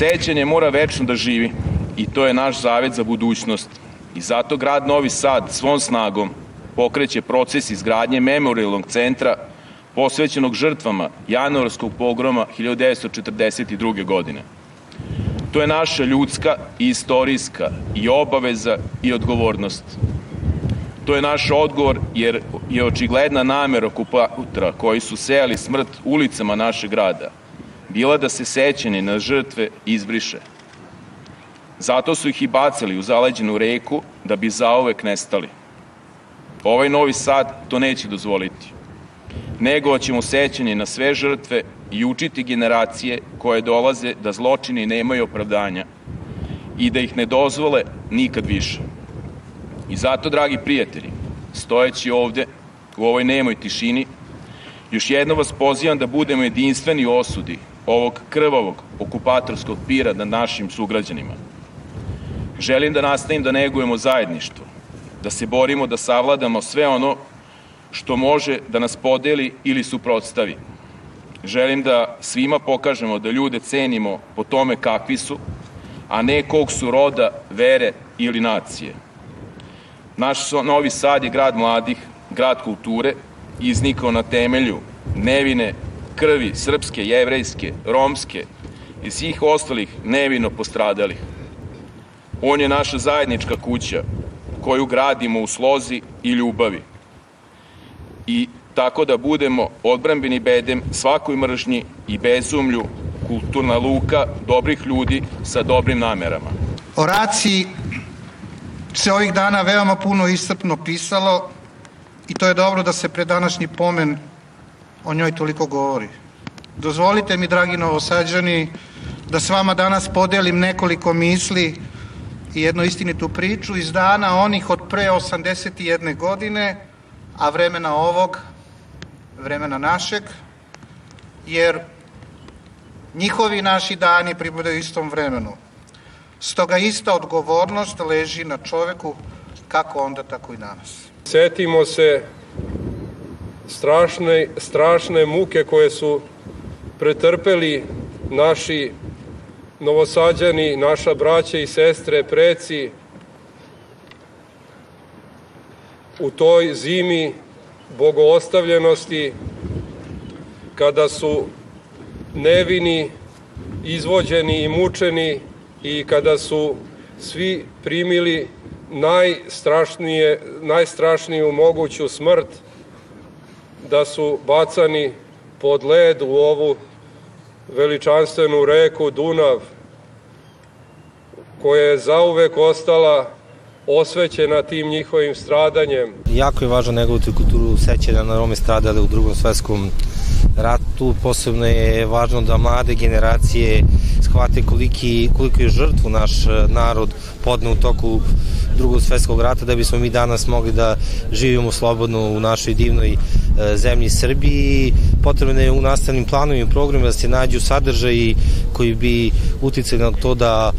Sećanje mora večno da živi i to je naš zavet za budućnost. I zato grad Novi Sad svom snagom pokreće proces izgradnje memorialnog centra posvećenog žrtvama januarskog pogroma 1942. godine. To je naša ljudska i istorijska i obaveza i odgovornost. To je naš odgovor jer je očigledna namera okupatora koji su sejali smrt ulicama našeg grada bila da se sećanje na žrtve izbriše. Zato su ih i bacali u zaleđenu reku da bi zaovek nestali. Ovaj Novi Sad to neće dozvoliti. Negovaćemo sećanje na sve žrtve i učiti generacije koje dolaze da zločini nemaju opravdanja i da ih ne dozvole nikad više. I zato, dragi prijatelji, stojeći ovde u ovoj nemoj tišini, još jedno vas pozivam da budemo jedinstveni osudi ovog krvavog okupatorskog pira nad našim sugrađanima. Želim da nastavim da negujemo zajedništvo, da se borimo da savladamo sve ono što može da nas podeli ili suprotstavi. Želim da svima pokažemo da ljude cenimo po tome kakvi su, a ne kog su roda, vere ili nacije. Naš Novi Sad je grad mladih, grad kulture, iznikao na temelju nevine krvi srpske, jevrejske, romske i svih ostalih nevino postradalih. On je naša zajednička kuća koju gradimo u slozi i ljubavi. I tako da budemo odbrambeni bedem svakoj mržnji i bezumlju, kulturna luka dobrih ljudi sa dobrim namerama. O raciji se ovih dana veoma puno iscrpno pisalo i to je dobro da se pre današnji pomen o njoj toliko govori. Dozvolite mi, dragi novosađani, da s vama danas podelim nekoliko misli i jednu istinitu priču iz dana onih od pre 81 godine, a vremena ovog, vremena našeg, jer njihovi naši dani pripadaju istom vremenu. Stoga ista odgovornost leži na čoveku kako onda, tako i danas. Setimo se strašne, strašne muke koje su pretrpeli naši novosađani, naša braća i sestre, preci u toj zimi bogoostavljenosti kada su nevini izvođeni i mučeni i kada su svi primili najstrašnije, najstrašniju moguću smrt, da su bacani pod led u ovu veličanstvenu reku Dunav, koja je zauvek ostala osvećena tim njihovim stradanjem. Jako je važno negovati kulturu sećanja na Rome stradale u drugom svetskom ratu. Posebno je važno da mlade generacije shvate koliki, koliko je žrtvu naš narod podne u toku drugog svetskog rata da bismo mi danas mogli da živimo slobodno u našoj divnoj e, zemlji Srbiji. Potrebno je u nastavnim planovima i programima da se nađu sadržaji koji bi uticali na to da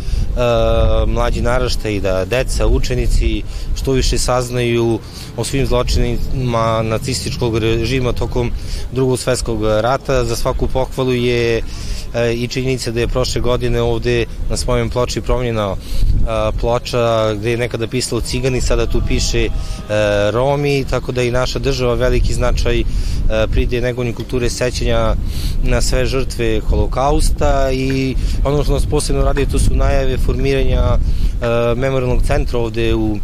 mlađi naraštaj, da deca, učenici što više saznaju o svim zločinima nacističkog režima tokom drugog svetskog rata. Za svaku pohvalu je e, i činjenica da je prošle godine ovde na spomen ploči promenjena ploča gde je nekada pisalo cigani, sada tu piše e, Romi, tako da i naša država veliki značaj e, pride negovnje kulture sećanja na sve žrtve holokausta i ono što nas posebno radi to su najave formiranja e, memorialnog centra ovde u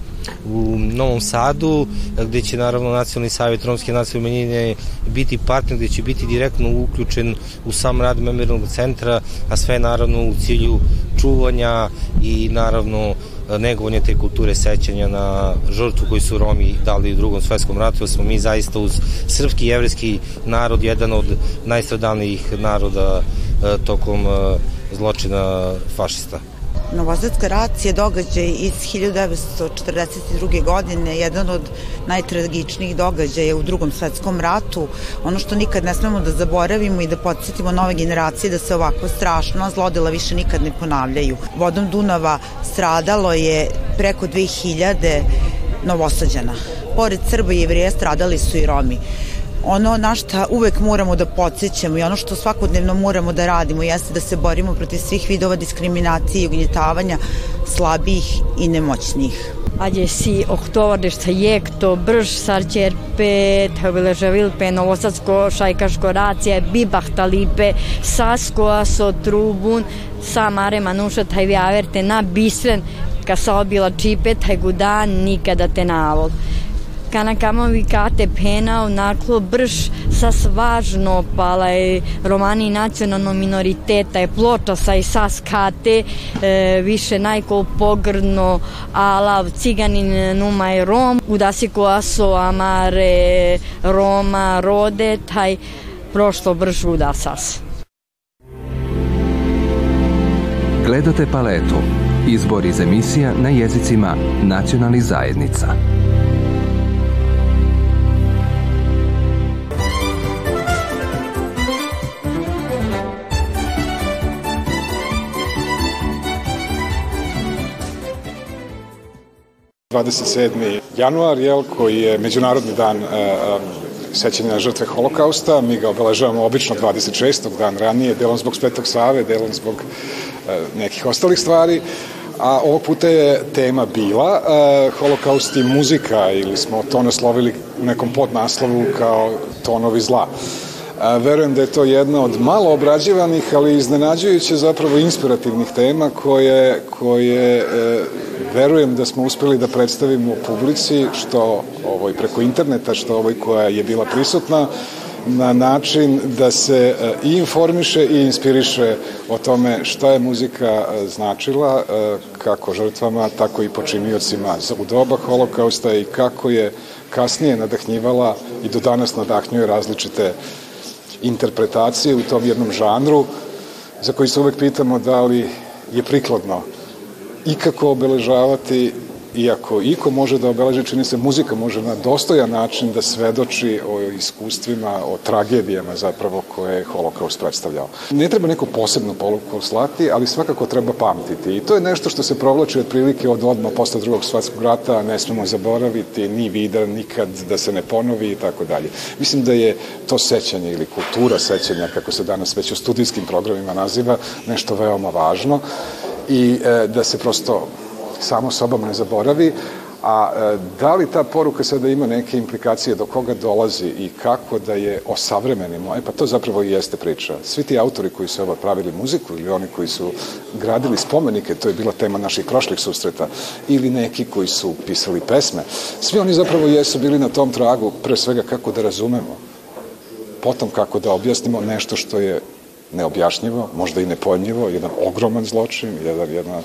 u Novom Sadu, gde će naravno Nacionalni savjet Romske nacionalne manjine biti partner, gde će biti direktno uključen u sam rad memorialnog centra, a sve naravno u cilju čuvanja i naravno negovanje te kulture sećanja na žrtvu koji su Romi dali u drugom svetskom ratu, da smo mi zaista uz srpski i jevrijski narod jedan od najstradalnijih naroda e, tokom e, zločina fašista. Novosadska rat je događaj iz 1942. godine, jedan od najtragičnijih događaja u drugom svetskom ratu. Ono što nikad ne smemo da zaboravimo i da podsjetimo nove generacije da se ovako strašno zlodela više nikad ne ponavljaju. Vodom Dunava stradalo je preko 2000 novosađana. Pored Srba i Jevrija stradali su i Romi. Ono na šta uvek moramo da podsjećamo i ono što svakodnevno moramo da radimo jeste da se borimo protiv svih vidova diskriminacije i ugnjetavanja slabijih i nemoćnijih. Agyesi oktovarista jekto, brž sarčerpe, tăvălăjăvilpe, novosadsko, šajkaško racije, bibahtalipe, sasko aso trubun, sa mare manuša taj vjaverte na bisren, ka obila čipe, taj gudan nikada te navol. Kanakamovi kate penao naklo brž sa svažno pala je romani nacionalno minoriteta je ploča sa i sas kate e, više najko pogrno alav ciganin numa je rom udasiku aso amare roma rode taj prošlo brž udasas. Gledate paletu. Izbor iz emisija na jezicima nacionalnih zajednica. 27. januar, jel, koji je Međunarodni dan e, sećanja na žrtve holokausta. Mi ga obeležavamo obično 26. dan ranije, delom zbog Svetog Save, delom zbog e, nekih ostalih stvari. A ovog puta je tema bila e, holokaust i muzika ili smo to naslovili u nekom podnaslovu kao tonovi zla. A, verujem da je to jedna od malo obrađivanih, ali iznenađujuće zapravo inspirativnih tema koje, koje e, verujem da smo uspeli da predstavimo publici, što ovoj preko interneta, što ovoj koja je bila prisutna, na način da se e, i informiše i inspiriše o tome šta je muzika e, značila e, kako žrtvama, tako i počiniocima u doba holokausta i kako je kasnije nadahnjivala i do danas nadahnjuje različite interpretacije u tom jednom žanru za koji se uvek pitamo da li je prikladno ikako obeležavati iako iko može da obeleži, čini se muzika može na dostojan način da svedoči o iskustvima, o tragedijama zapravo koje je holokaust predstavljao. Ne treba neku posebnu poluku slati, ali svakako treba pamtiti. I to je nešto što se provlači otprilike od odma posle drugog svetskog rata, ne smemo zaboraviti, ni vida nikad da se ne ponovi i tako dalje. Mislim da je to sećanje ili kultura sećanja, kako se danas već u studijskim programima naziva, nešto veoma važno i e, da se prosto samo sobom ne zaboravi, a e, da li ta poruka sada ima neke implikacije do koga dolazi i kako da je osavremenimo, e pa to zapravo i jeste priča. Svi ti autori koji su ovo pravili muziku ili oni koji su gradili spomenike, to je bila tema naših prošlih susreta, ili neki koji su pisali pesme, svi oni zapravo jesu bili na tom tragu, pre svega kako da razumemo, potom kako da objasnimo nešto što je neobjašnjivo, možda i nepojmljivo, jedan ogroman zločin, jedan, jedan,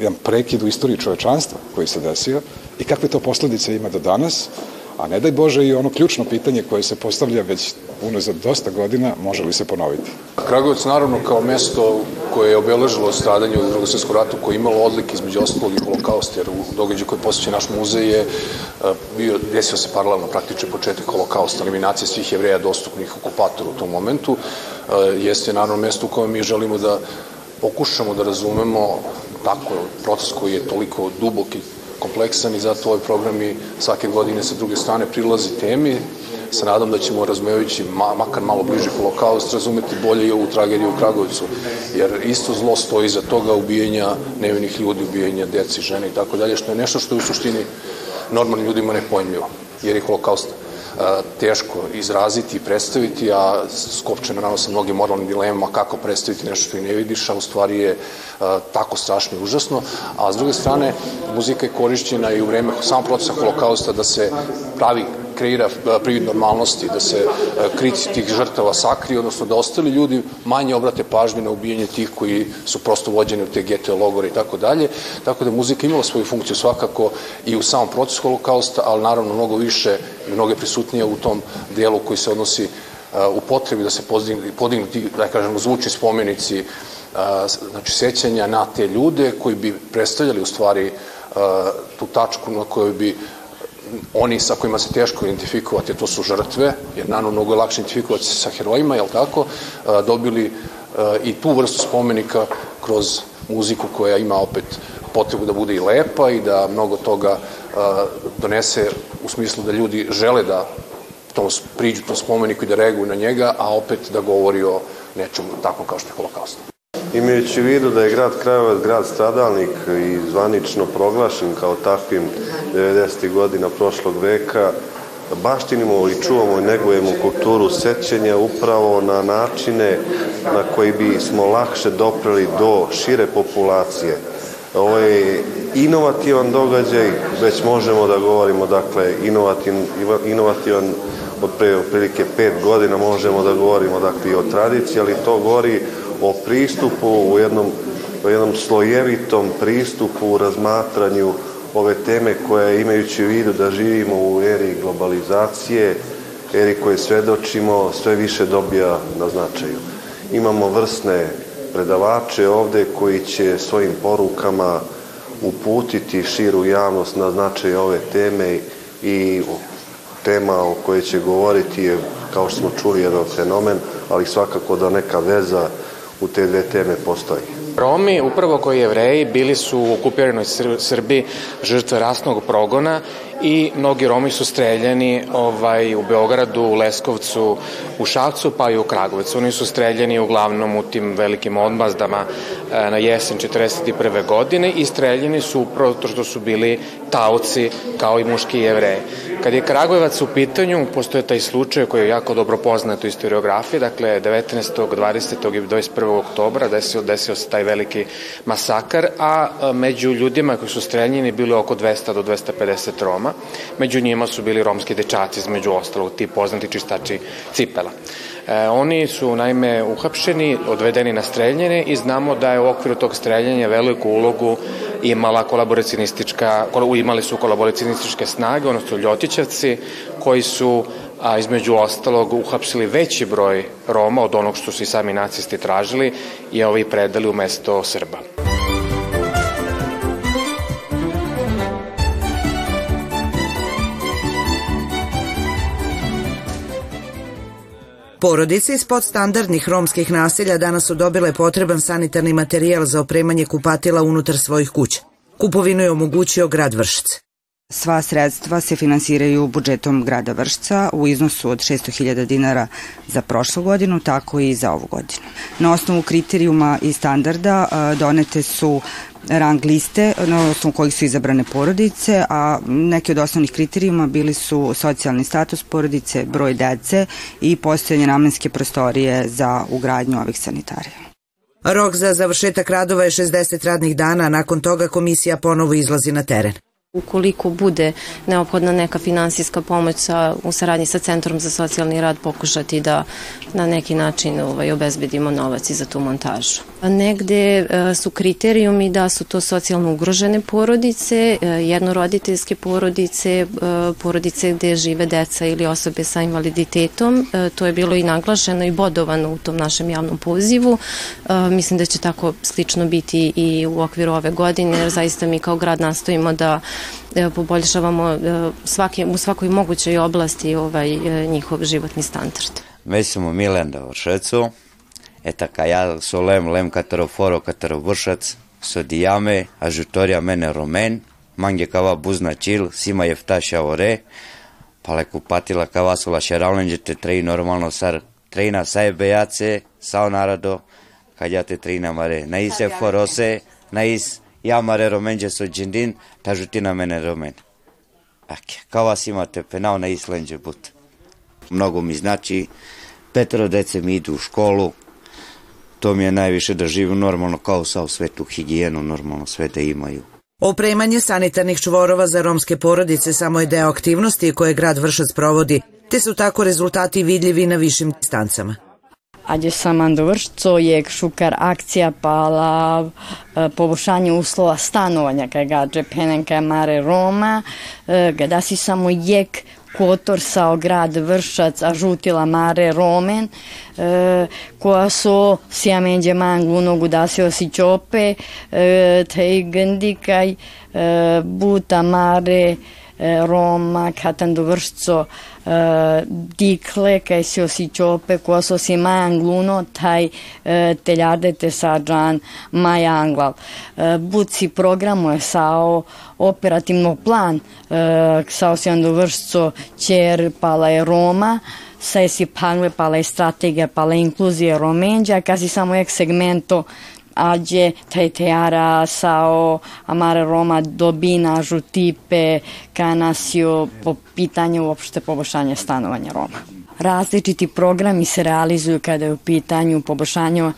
jedan prekid u istoriji čovečanstva koji se desio i kakve to posledice ima do danas, a ne daj Bože i ono ključno pitanje koje se postavlja već unazad dosta godina, može li se ponoviti? Kragujevac naravno kao mesto koje je obeležilo stradanje u drugom svjetskom ratu, koje je imalo odlik između ostalog i holokausta, jer u događaju koji posjeća naš muzej je bio, desio se paralelno praktično početak holokausta, eliminacije svih jevreja dostupnih okupatoru u tom momentu, jeste naravno mesto u kojem mi želimo da pokušamo da razumemo tako proces koji je toliko dubok i kompleksan i zato ovaj program i svake godine sa druge strane prilazi temi. Sa nadom da ćemo razumevajući ma, makar malo bliže holokaust razumeti bolje i ovu tragediju u Kragovicu jer isto zlo stoji za toga ubijenja nevinih ljudi, ubijenja deci, žene i tako dalje što je nešto što je u suštini normalnim ljudima nepojmljivo jer je holokaust teško izraziti i predstaviti, a skopčeno naravno sa mnogim moralnim dilemama kako predstaviti nešto što i ne vidiš, a u stvari je tako strašno i užasno. A s druge strane, muzika je korišćena i u vreme samog procesa holokausta da se pravi kreira privid normalnosti, da se krici tih žrtava sakri, odnosno da ostali ljudi manje obrate pažnju na ubijanje tih koji su prosto vođeni u te gete logore i tako dalje. Tako da muzika imala svoju funkciju svakako i u samom procesu holokausta, ali naravno mnogo više i mnogo prisutnije u tom delu koji se odnosi u potrebi da se podignu, podignu da kažemo, zvučni spomenici, znači sećanja na te ljude koji bi predstavljali u stvari tu tačku na kojoj bi oni sa kojima se teško identifikovati, to su žrtve, jer naravno mnogo je lakše identifikovati sa herojima, jel tako, dobili i tu vrstu spomenika kroz muziku koja ima opet potrebu da bude i lepa i da mnogo toga donese u smislu da ljudi žele da tom, priđu tom spomeniku i da reaguju na njega, a opet da govori o nečemu tako kao što je holokaust. Imajući u vidu da je grad Krajevac grad stradalnik i zvanično proglašen kao takvim 90. godina prošlog veka, baštinimo i čuvamo i negujemo kulturu sećenja upravo na načine na koji bi smo lakše dopreli do šire populacije. Ovo je inovativan događaj, već možemo da govorimo, dakle, inovativan, inovativan od pre otprilike pet godina možemo da govorimo dakle i o tradiciji, ali to govori o pristupu u jednom, u jednom slojevitom pristupu u razmatranju ove teme koje imajući u vidu da živimo u eri globalizacije, eri koje svedočimo, sve više dobija na značaju. Imamo vrsne predavače ovde koji će svojim porukama uputiti širu javnost na značaj ove teme i tema o kojoj će govoriti je, kao što smo čuli, jedan fenomen, ali svakako da neka veza u te dve teme postoji. Romi, upravo koji jevreji, bili su u okupiranoj Srbiji žrtve rasnog progona i mnogi Romi su streljani ovaj, u Beogradu, u Leskovcu, u Šavcu pa i u Kragovicu. Oni su streljani uglavnom u tim velikim odmazdama e, na jesen 41. godine i streljani su upravo to što su bili taoci kao i muški jevreji. Kad je Kragujevac u pitanju, postoje taj slučaj koji je jako dobro poznat u istoriografiji, dakle 19. 20. i 21. oktobra desio, desio se taj veliki masakar, a među ljudima koji su streljeni bilo oko 200 do 250 Roma. Među njima su bili romski dečaci, između ostalog, ti poznati čistači cipela. E, oni su naime uhapšeni, odvedeni na streljanje i znamo da je u okviru tog streljanja veliku ulogu imala kolaboracionistička, imali su kolaboracionističke snage, odnosno Ljotićevci, koji su a između ostalog uhapsili veći broj Roma od onog što su i sami nacisti tražili i ovi predali u mesto Srba. Porodice iz podstandardnih romskih naselja danas su dobile potreban sanitarni materijal za opremanje kupatila unutar svojih kuća. Kupovinu je omogućio grad Vršac. Sva sredstva se finansiraju budžetom grada Vršca u iznosu od 600.000 dinara za prošlu godinu, tako i za ovu godinu. Na osnovu kriterijuma i standarda donete su rang liste na osnovu kojih su izabrane porodice, a neki od osnovnih kriterijuma bili su socijalni status porodice, broj dece i postojanje namenske prostorije za ugradnju ovih sanitarija. Rok za završetak radova je 60 radnih dana, nakon toga komisija ponovo izlazi na teren. Ukoliko bude neophodna neka finansijska pomoć sa, u saradnji sa Centrom za socijalni rad pokušati da na neki način ovaj, obezbedimo novac i za tu montažu. Negde e, su kriterijumi da su to socijalno ugrožene porodice, e, jednoroditeljske porodice, e, porodice gde žive deca ili osobe sa invaliditetom. To je bilo i naglašeno i bodovano u tom našem javnom pozivu. Mislim da će tako slično biti i u okviru ove godine, jer zaista mi kao grad nastojimo da poboljšavamo svake, u svakoj mogućoj oblasti ovaj njihov životni standard. Mi smo Milenda u Šecu, eta ca ja solem lem catero foro catero vršac, so diame, ajutoria mene romen, mange kava buzna čil, sima jeftaša ore, pale kupatila kava su laše ravlenđete trej normalno sar trejna saje bejace, sao narado, kad ja te trejna mare, ja mare romenđe so džindin, ta žutina mene romen. Ake, kava sima te penao na islenđe but. Mnogo mi znači, petero dece mi idu u školu, to mi je najviše da živim normalno kao sa u svetu, higijenu normalno sve da imaju. Opremanje sanitarnih čvorova za romske porodice samo je deo aktivnosti koje grad Vršac provodi, te su tako rezultati vidljivi na višim distancama. Ađe sam vršco je šukar akcija pala e, poboljšanje uslova stanovanja kaj gađe penenka mare Roma, e, gada si samo jek Kotorsao, grad Vršac, a žutila Mare Romen, e, koja so sjamenđe mangu nogu da se osićope, e, te gandikaj, e, buta Mare, Roma, Katando Vršco, Dikle, kaj si osićope, koso si Majangluno, taj teljarde te sađan Majanglal. Buci programu je sao operativno plan sao si ando vršco čer pala je Roma, sa si pagle pala je strategija pala inkluzija romenđa, kasi samo ek segmento ađe teara sao amare Roma dobina žutipe kanasio po pitanju uopšte poboljšanja stanovanja Roma. Različiti programi se realizuju kada je u pitanju poboljšanja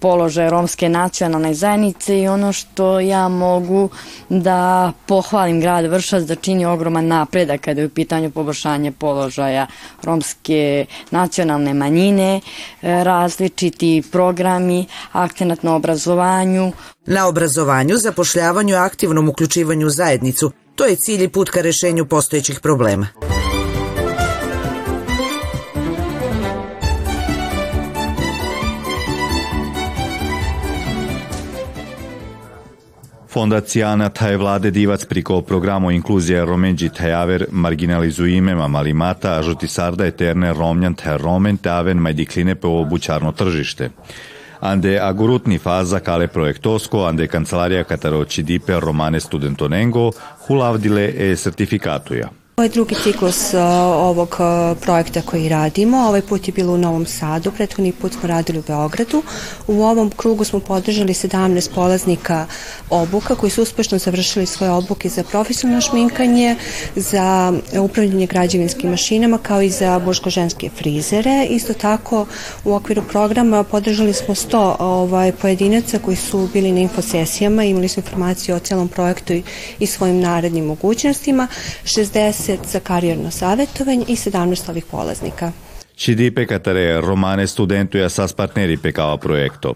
položaja romske nacionalne zajednice i ono što ja mogu da pohvalim grad Vršac da čini ogroman napredak kada je u pitanju poboljšanje položaja romske nacionalne manjine, različiti programi, akcenat na obrazovanju. Na obrazovanju, zapošljavanju i aktivnom uključivanju zajednicu, to je cilj i put ka rešenju postojećih problema. Fondacija taj vlade divac priko programo inkluzija romenđi tajaver marginalizuime malimata a žuti sarda eterne romnjan te romen taven majdikline pe obućarno tržište. Ande agurutni faza kale projektosko, ande kancelarija kataroći dipe romane studentonengo, hulavdile e sertifikatuja. Ovo je drugi ciklus uh, ovog uh, projekta koji radimo. Ovaj put je bilo u Novom Sadu, prethodni put smo radili u Beogradu. U ovom krugu smo podržali 17 polaznika obuka koji su uspešno završili svoje obuke za profesionalno šminkanje, za upravljanje građevinskim mašinama kao i za muško-ženske frizere. Isto tako u okviru programa podržali smo 100 ovaj, pojedinaca koji su bili na infosesijama, imali su informacije o celom projektu i, i svojim narednim mogućnostima. 60 10 za karijerno savjetovanje i 17 ovih polaznika. Cidipe katare romane studentuja sas partneri pekava projekto.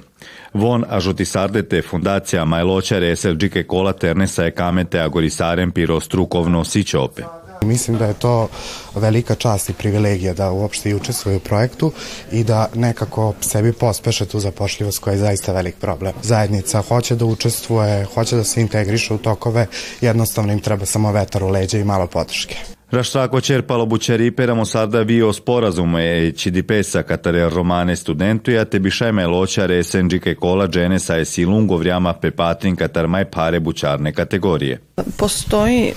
Von ažutisardete fundacija Majločare SRGike kola ternesa je kamete agorisarem piro strukovno sićope. Mislim da je to velika čast i privilegija da uopšte i učestvuju u projektu i da nekako sebi pospeše tu zapošljivost koja je zaista velik problem. Zajednica hoće da učestvuje, hoće da se integriše u tokove, jednostavno im treba samo vetar u leđa i malo podrške. Raštako čerpalo bučeripera sada bio sporazume cidipesa katare romane studentuja te bišajme ločare SNGK kola dženesa e silungo vrijama pepatrin katar maj pare bučarne kategorije. Postoji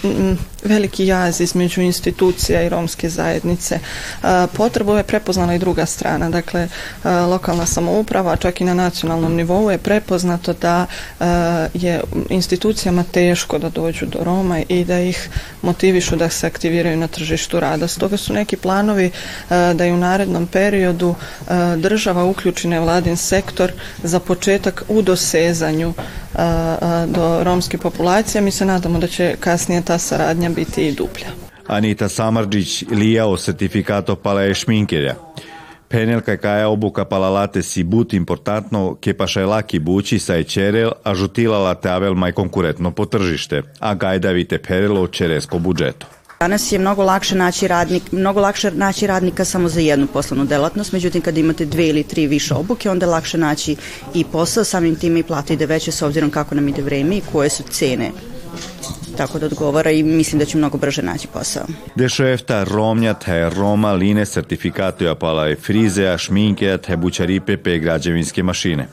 veliki jaz između institucija i romske zajednice. Potrebu je prepoznala i druga strana, dakle lokalna samouprava, čak i na nacionalnom nivou je prepoznato da je institucijama teško da dođu do Roma i da ih motivišu da se aktiviraju na tržištu rada. Stoga su neki planovi da i u narednom periodu država uključi nevladin sektor za početak u dosezanju do romske populacije. Mi se nadamo da će kasnije ta saradnja biti i dublja. Anita Samarđić lijao sertifikato pala je šminkerja. Penel kaja obuka palalate si but importantno ke pa še laki buči sa je čerel, a žutilala teavel maj konkurentno po tržište, a gajdavite perelo čeresko budžeto. Danas je mnogo lakše naći radnik, mnogo lakše naći radnika samo za jednu poslovnu delatnost, međutim kad imate dve ili tri više obuke, onda je lakše naći i posao, samim time i plata ide veće s obzirom kako nam ide vreme i koje su cene tako da odgovara i mislim da će mnogo brže naći posao. Dešefta Romnja te Roma line sertifikatuja pala je frizea, šminke te bučaripe pe građevinske mašine.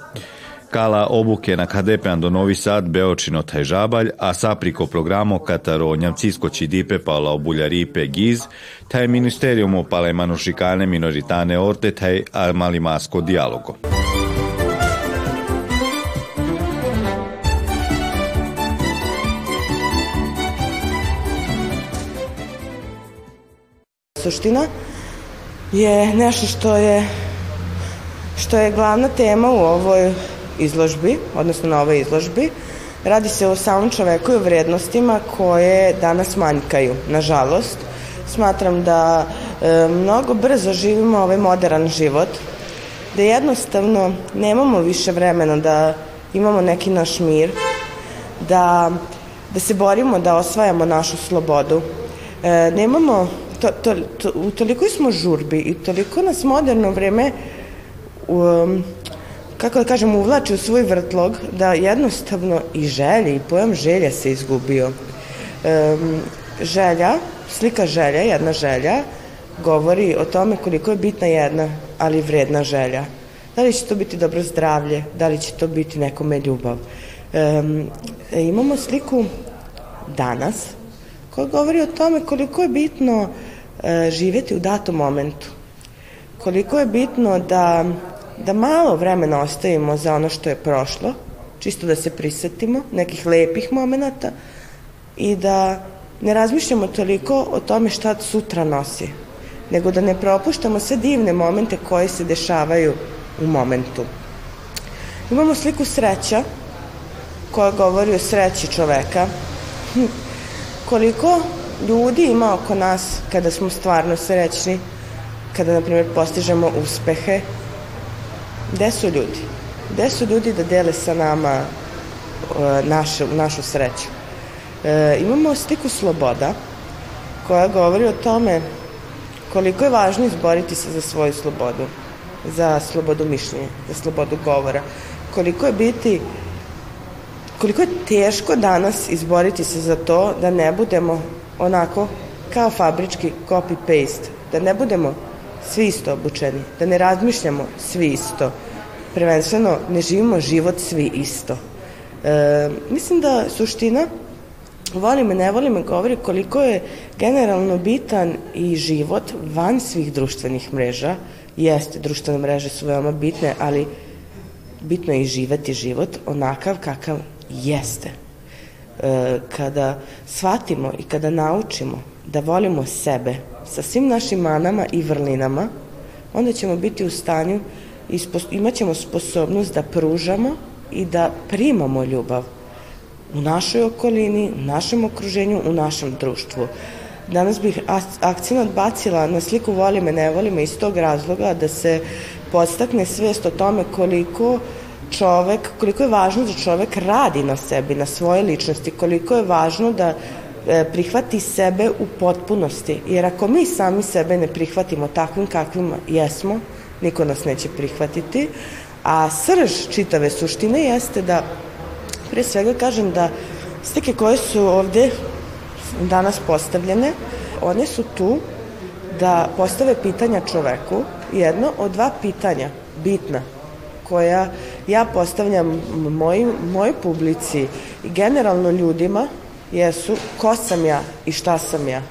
Kala obuke na KDP do Novi Sad, Beočino taj žabalj, a sapriko programo Kataro Njamcisko Čidipe pala obuljaripe Giz, taj ministerijumu pale manušikane minoritane orte taj malimasko dijalogo. Suština je nešto što je što je glavna tema u ovoj izložbi, odnosno na ovoj izložbi. Radi se o samom čoveku i o vrednostima koje danas manjkaju, nažalost. Smatram da e, mnogo brzo živimo ovaj modern život, da jednostavno nemamo više vremena da imamo neki naš mir, da, da se borimo da osvajamo našu slobodu. E, nemamo, to, to, to, u toliko smo žurbi i toliko nas moderno vreme um, kako da kažem, uvlači u svoj vrtlog da jednostavno i želje i pojam želja se izgubio. Um, želja, slika želja, jedna želja, govori o tome koliko je bitna jedna, ali vredna želja. Da li će to biti dobro zdravlje, da li će to biti nekome ljubav. Um, imamo sliku danas koja govori o tome koliko je bitno e, živjeti u datom momentu. Koliko je bitno da, da malo vremena ostavimo za ono što je prošlo, čisto da se prisetimo nekih lepih momenata i da ne razmišljamo toliko o tome šta sutra nosi, nego da ne propuštamo sve divne momente koje se dešavaju u momentu. Imamo sliku sreća koja govori o sreći čoveka. Koliko ljudi ima oko nas kada smo stvarno srećni, kada, na primjer, postižemo uspehe, gde su ljudi? Gde su ljudi da dele sa nama uh, našu, našu sreću? E, imamo sliku sloboda koja govori o tome koliko je važno izboriti se za svoju slobodu, za slobodu mišljenja, za slobodu govora, koliko je biti koliko je teško danas izboriti se za to da ne budemo onako kao fabrički copy-paste, da ne budemo svi isto obučeni, da ne razmišljamo svi isto, prvenstveno ne živimo život svi isto. E, mislim da suština voli me, ne voli me, govori koliko je generalno bitan i život van svih društvenih mreža. Jeste, društvene mreže su veoma bitne, ali bitno je i živeti život onakav kakav jeste. E, kada shvatimo i kada naučimo da volimo sebe sa svim našim manama i vrlinama, onda ćemo biti u stanju imat ćemo sposobnost da pružamo i da primamo ljubav u našoj okolini, u našem okruženju, u našem društvu. Danas bih akcijno bacila na sliku Voli me, ne voli me iz tog razloga da se podstakne svest o tome koliko čovek, koliko je važno da čovek radi na sebi, na svoje ličnosti, koliko je važno da prihvati sebe u potpunosti. Jer ako mi sami sebe ne prihvatimo takvim kakvim jesmo, niko nas neće prihvatiti. A srž čitave suštine jeste da pre svega kažem da slike koje su ovde danas postavljene, one su tu da postave pitanja čoveku, jedno od dva pitanja bitna koja ja postavljam mojim, mojoj publici i generalno ljudima jesu ko sam ja i šta sam ja.